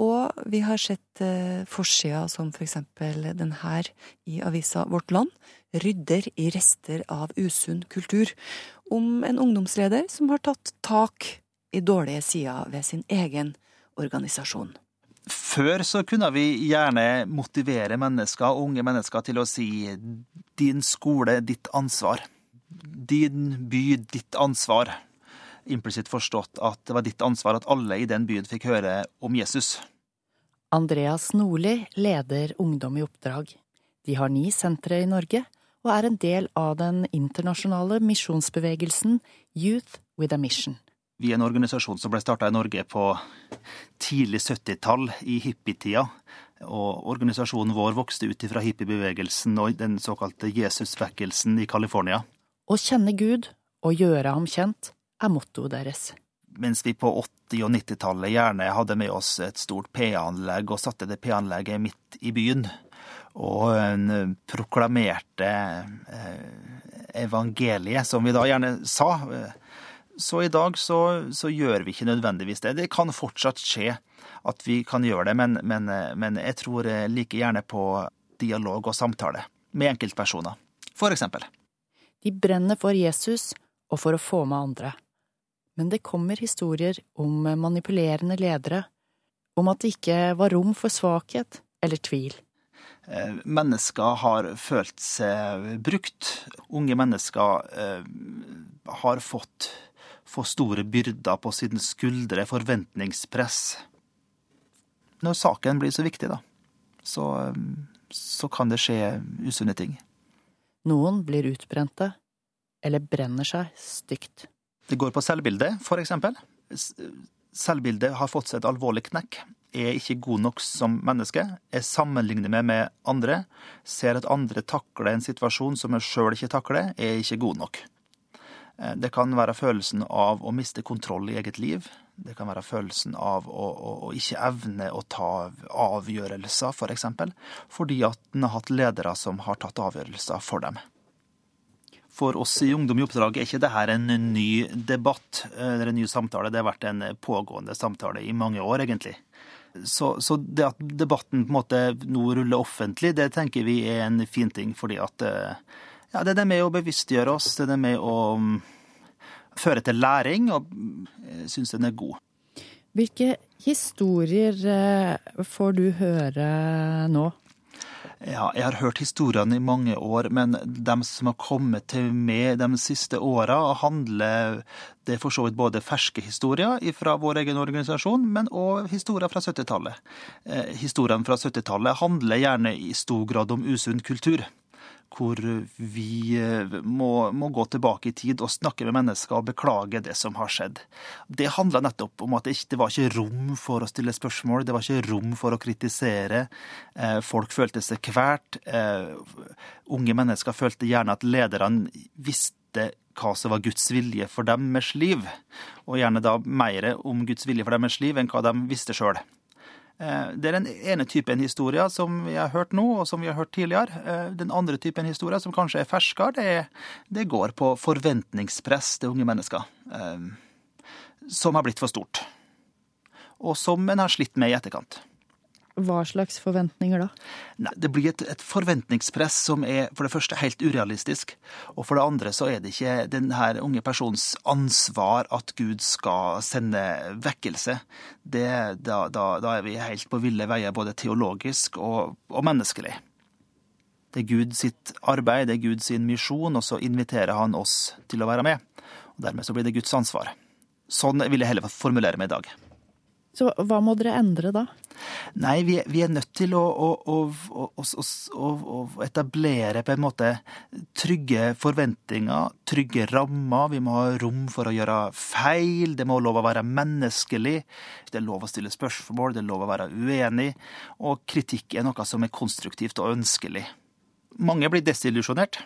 Og vi har sett eh, forsider som for eksempel den her i avisa Vårt Land, 'Rydder i rester av usunn kultur', om en ungdomsleder som har tatt tak i dårlige sider ved sin egen organisasjon. Før så kunne vi gjerne motivere mennesker, unge mennesker til å si 'din skole, ditt ansvar' din by, ditt ansvar. Implisitt forstått at det var ditt ansvar at alle i den byen fikk høre om Jesus. Andreas Nordli leder Ungdom i oppdrag. De har ni sentre i Norge, og er en del av den internasjonale misjonsbevegelsen Youth with a Mission. Vi er en organisasjon som ble starta i Norge på tidlig 70-tall, i hippietida. Og organisasjonen vår vokste ut fra hippiebevegelsen og den såkalte Jesusvekkelsen i California. Å kjenne Gud og gjøre ham kjent er mottoet deres. Mens vi på 80- og 90-tallet gjerne hadde med oss et stort P-anlegg og satte det P-anlegget midt i byen, og en proklamerte eh, evangeliet, som vi da gjerne sa. Så i dag så, så, gjør vi ikke nødvendigvis det. Det kan fortsatt skje at vi kan gjøre det, men, men, men jeg tror like gjerne på dialog og samtale med enkeltpersoner, for eksempel. De brenner for Jesus og for å få med andre. Men det kommer historier om manipulerende ledere, om at det ikke var rom for svakhet eller tvil. Eh, mennesker har følt seg brukt. Unge mennesker eh, har fått for store byrder på sine skuldre, forventningspress. Når saken blir så viktig, da, så, så kan det skje usunne ting. Noen blir utbrente, eller brenner seg stygt. Det går på selvbildet, for eksempel. Selvbildet har fått seg et alvorlig knekk. Er ikke god nok som menneske. Jeg sammenligner meg med andre. Ser at andre takler en situasjon som jeg sjøl ikke takler. Er ikke god nok. Eh, Det kan være følelsen av å miste kontroll i eget liv. Det kan være følelsen av å, å, å ikke evne å ta avgjørelser, f.eks. For eksempel, fordi at en har hatt ledere som har tatt avgjørelser for dem. For oss i Ungdom i oppdrag er ikke dette en ny debatt eh, eller en ny samtale. Det har vært en pågående samtale i mange år, egentlig. Så, så det at debatten på en måte nå ruller offentlig, det tenker vi er en fin ting. Fordi at eh, ja, det er med å bevisstgjøre oss, det er med å mm, føre til læring, og jeg syns den er god. Hvilke historier eh, får du høre nå? Ja, jeg har hørt historiene i mange år, men de som har kommet til meg de siste åra, handler det er for så vidt både ferske historier fra vår egen organisasjon, men òg historier fra 70-tallet. Eh, historiene fra 70-tallet handler gjerne i stor grad om usunn kultur. Hvor vi eh, må, må, gå tilbake i tid og snakke med mennesker og beklage det som har skjedd. Det handla nettopp om at det, ikke, det var ikke rom for å stille spørsmål, det var ikke rom for å kritisere. Eh, folk følte seg kvært. Eh, unge mennesker følte gjerne at lederne visste hva som var Guds vilje for deres liv, og gjerne da mer om Guds vilje for deres liv enn hva de visste sjøl. Det er den ene typen historier som vi har hørt nå, og som vi har hørt tidligere. Den andre typen historier, som kanskje er ferskere, det, det, går på forventningspress til unge mennesker. Som har blitt for stort. Og som en har slitt med i etterkant. Hva slags forventninger da? Nei, det blir et, et, forventningspress som er for det første helt urealistisk. Og for det andre så er det ikke denne unge persons ansvar at Gud skal sende vekkelse. Det, da, da, da, er vi helt på ville veier både teologisk og, og menneskelig. Det er Gud sitt arbeid, det er Gud sin misjon, og så inviterer han oss til å være med. Og Dermed så blir det Guds ansvar. Sånn vil jeg heller formulere meg i dag. Så hva må dere endre da? Nei, vi, vi er nødt til å, å, å, å, etablere på en måte trygge forventninger, trygge rammer. Vi må ha rom for å gjøre feil. Det må lov å være menneskelig. Det er lov å stille spørsmål, det er lov å være uenig. Og kritikk er noe som er konstruktivt og ønskelig. Mange blir desillusjonert.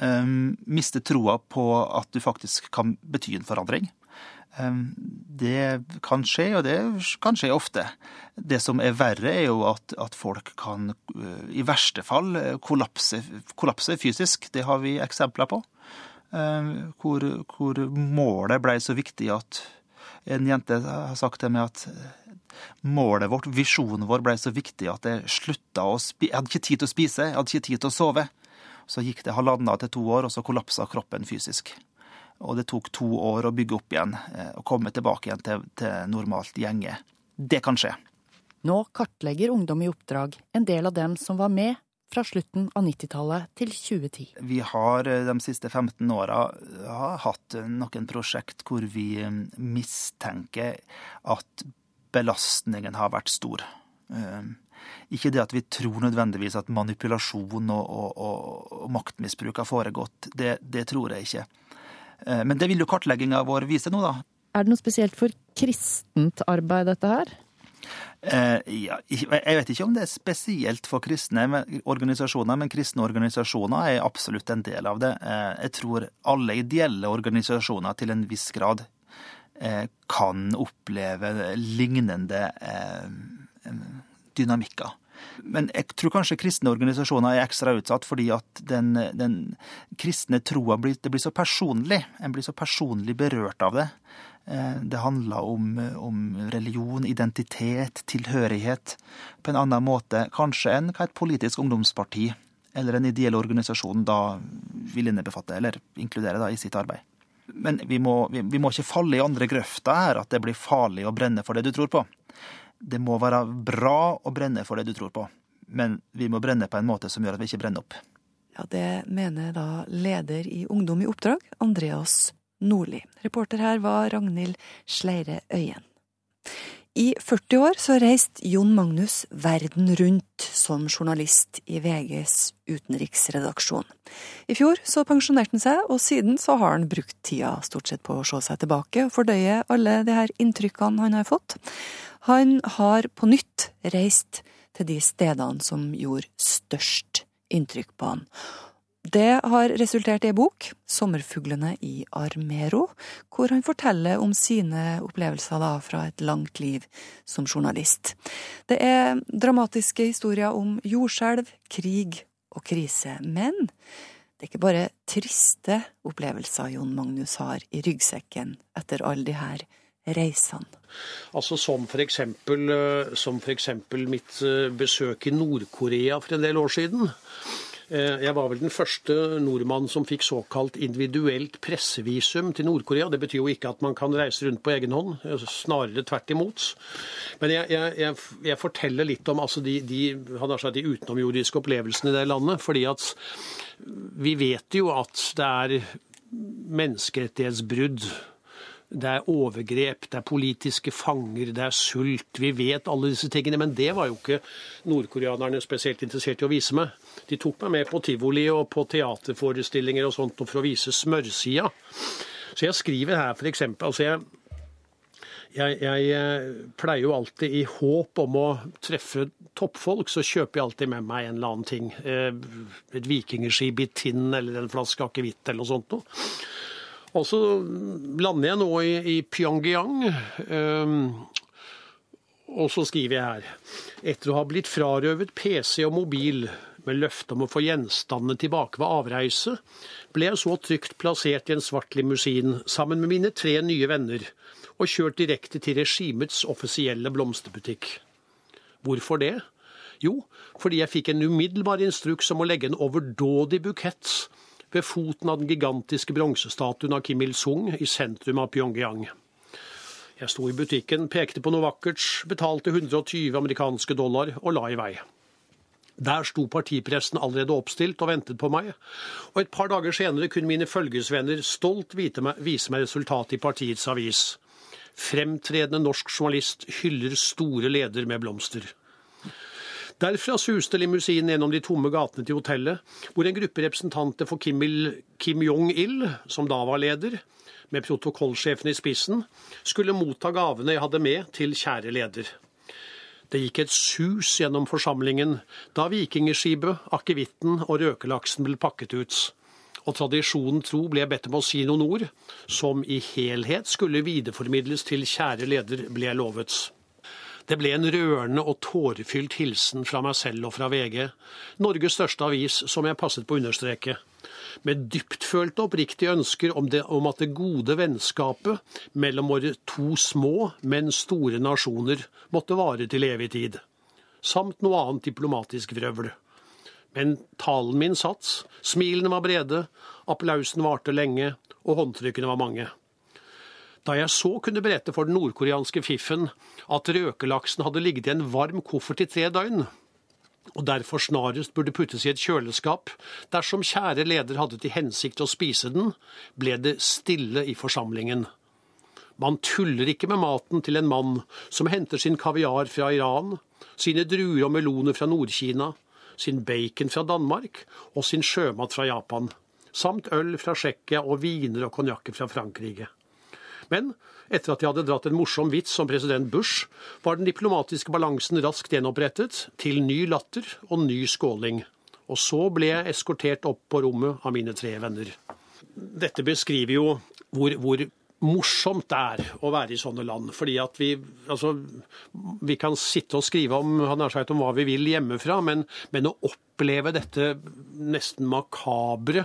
Um, mister troa på at du faktisk kan bety en forandring. Det kan skje, og det kan skje ofte. Det som er verre, er jo at, at folk kan i verste fall kollapse, kollapse, fysisk. Det har vi eksempler på. Hvor, hvor målet ble så viktig at en jente har sagt til meg at målet vårt, visjonen vår, ble så viktig at jeg slutta å spise. Jeg hadde ikke tid til å spise, jeg hadde ikke tid til å sove. Så gikk det halvannet til to år, og så kollapsa kroppen fysisk. Og det tok to år å bygge opp igjen og komme tilbake igjen til, til normalt gjenge. Det kan skje. Nå kartlegger Ungdom i oppdrag en del av dem som var med fra slutten av 90-tallet til 2010. Vi har de siste 15 åra hatt noen prosjekt hvor vi mistenker at belastningen har vært stor. Ikke det at vi tror nødvendigvis at manipulasjon og, og, og, og maktmisbruk har foregått, det, det tror jeg ikke. Men det vil jo kartlegginga vår vise nå, da. Er det noe spesielt for kristent arbeid, dette her? Eh, ja, jeg vet ikke om det er spesielt for kristne organisasjoner, men kristne organisasjoner er absolutt en del av det. Eh, jeg tror alle ideelle organisasjoner til en viss grad eh, kan oppleve lignende dynamikker. Men jeg tror kanskje kristne organisasjoner er ekstra utsatt fordi at den, den kristne troa blir, blir så personlig. En blir så personlig berørt av det. Det handler om, om, religion, identitet, tilhørighet på en annen måte kanskje enn hva et politisk ungdomsparti eller en ideell organisasjon da vil innebefatte, eller inkludere da i sitt arbeid. Men vi må, vi, vi må ikke falle i andre grøfta her, at det blir farlig å brenne for det du tror på. Det må være bra å brenne for det du tror på, men vi må brenne på en måte som gjør at vi ikke brenner opp. Ja, Det mener da leder i Ungdom i oppdrag, Andreas Nordli. Reporter her var Ragnhild Sleire Øyen. I 40 år så reiste Jon Magnus verden rundt som journalist i VGs utenriksredaksjon. I fjor så pensjonerte han seg, og siden så har han brukt tida stort sett på å se seg tilbake og fordøye alle de her inntrykkene han har fått. Han har på nytt reist til de stedene som gjorde størst inntrykk på han. Det har resultert i ei bok, 'Sommerfuglene i Armero', hvor han forteller om sine opplevelser da fra et langt liv som journalist. Det er dramatiske historier om jordskjelv, krig og krise. Men det er ikke bare triste opplevelser Jon Magnus har i ryggsekken etter alle de her reisene. Altså Som f.eks. Eksempel mitt eh, besøk i Nord-Korea for en del år siden. Eh, jeg var vel den første nordmann som fikk såkalt individuelt pressevisum til Nord-Korea. Det betyr jo ikke at man kan reise rundt på egen hånd, eh, snarere tvert imot. Men jeg, jeg, jeg, jeg forteller litt om altså, de, de, de, utenomjordiske opplevelsene i det landet. fordi at vi vet jo at det er menneskerettighetsbrudd det er overgrep, det er politiske fanger, det er sult. Vi vet alle disse tingene, men det var jo ikke nordkoreanerne spesielt interessert i å vise meg. De tok meg med på tivoli og på teaterforestillinger og sånt for å vise smørsida. Så jeg skriver her f.eks. Altså jeg, jeg, jeg, eh, pleier jo alltid i håp om å treffe toppfolk, så kjøper jeg alltid med meg en eller annen ting. Eh, et vikingskip i tinn eller en flaske akevitt eller noe sånt noe. Og så lander jeg nå i, i Pyongyang. Um, og så skriver jeg her Etter å ha blitt frarøvet PC og mobil med løfte om å få gjenstandene tilbake ved avreise, ble jeg så trygt plassert i en svart limousin sammen med mine tre nye venner og kjørt direkte til regimets offisielle blomsterbutikk. Hvorfor det? Jo, fordi jeg fikk en umiddelbar instruks om å legge en overdådig bukett ved foten av den gigantiske bronsestatuen av Kim Il-sung i sentrum av Pyongyang. Jeg sto i butikken, pekte på noe vakkert, betalte 120 amerikanske dollar og la i vei. Der sto partipressen allerede oppstilt og ventet på meg, og et par dager senere kunne mine følgesvenner stolt vise meg resultatet i partiets avis. Fremtredende norsk journalist hyller store leder med blomster. Derfra suste limousinen gjennom de tomme gatene til hotellet, hvor en gruppe representanter for Kim, Kim Jong-il, som da var leder, med protokollsjefen i spissen, skulle motta gavene jeg hadde med til kjære leder. Det gikk et sus gjennom forsamlingen da vikingskipet, akevitten og røkelaksen ble pakket ut. Og tradisjonen tro ble jeg bedt om å si noen ord, som i helhet skulle videreformidles til kjære leder, ble jeg lovet. Det ble en rørende og tårefylt hilsen fra meg selv og fra VG, Norges største avis, som jeg passet på å understreke, med dyptfølte oppriktige ønsker om, det, om at det gode vennskapet mellom våre to små, men store nasjoner måtte vare til evig tid, samt noe annet diplomatisk vrøvl. Men talen min satt, smilene var brede, applausen varte lenge, og håndtrykkene var mange da jeg så kunne berette for den nordkoreanske fiffen at røkelaksen hadde ligget i en varm koffert i tre døgn, og derfor snarest burde puttes i et kjøleskap dersom kjære leder hadde til hensikt å spise den, ble det stille i forsamlingen. Man tuller ikke med maten til en mann som henter sin kaviar fra Iran, sine druer og meloner fra Nord-Kina, sin bacon fra Danmark og sin sjømat fra Japan, samt øl fra Tsjekkia og viner og konjakker fra Frankrike. Men etter at de hadde dratt en morsom vits om president Bush, var den diplomatiske balansen raskt gjenopprettet, til ny latter og ny skåling. Og så ble jeg eskortert opp på rommet av mine tre venner. Dette beskriver jo hvor, hvor morsomt det er å være i sånne land. Fordi at vi, altså, vi kan sitte og skrive om, sagt, om hva vi vil hjemmefra, men, men å oppleve dette nesten makabre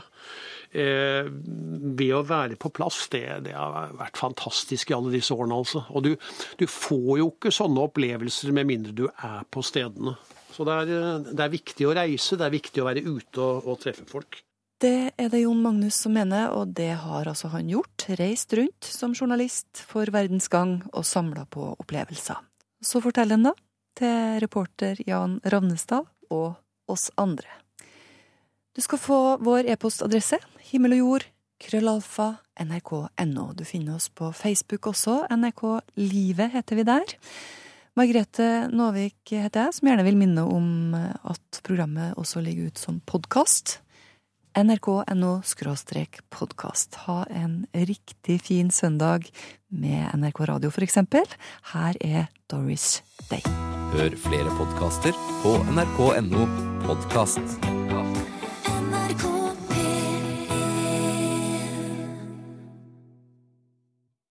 ved å være på plass, det, det, har vært fantastisk i alle disse årene. altså. Og du, du, får jo ikke sånne opplevelser med mindre du er på stedene. Så det er, det er viktig å reise, det er viktig å være ute og, og treffe folk. Det er det Jon Magnus som mener, og det har altså han gjort. Reist rundt som journalist for Verdens Gang og samla på opplevelser. Så forteller han da til reporter Jan Ravnestad og oss andre. Du skal få vår e-postadresse himmel og jord krøllalfa nrk.no. Du finner oss på Facebook også. NRK Livet heter vi der. Margrethe Nåvik heter jeg, som gjerne vil minne om at programmet også ligger ut som podkast. nrk.no podkast. Ha en riktig fin søndag med NRK Radio, for eksempel. Her er Doris Day. Hør flere podkaster på nrk.no podkast.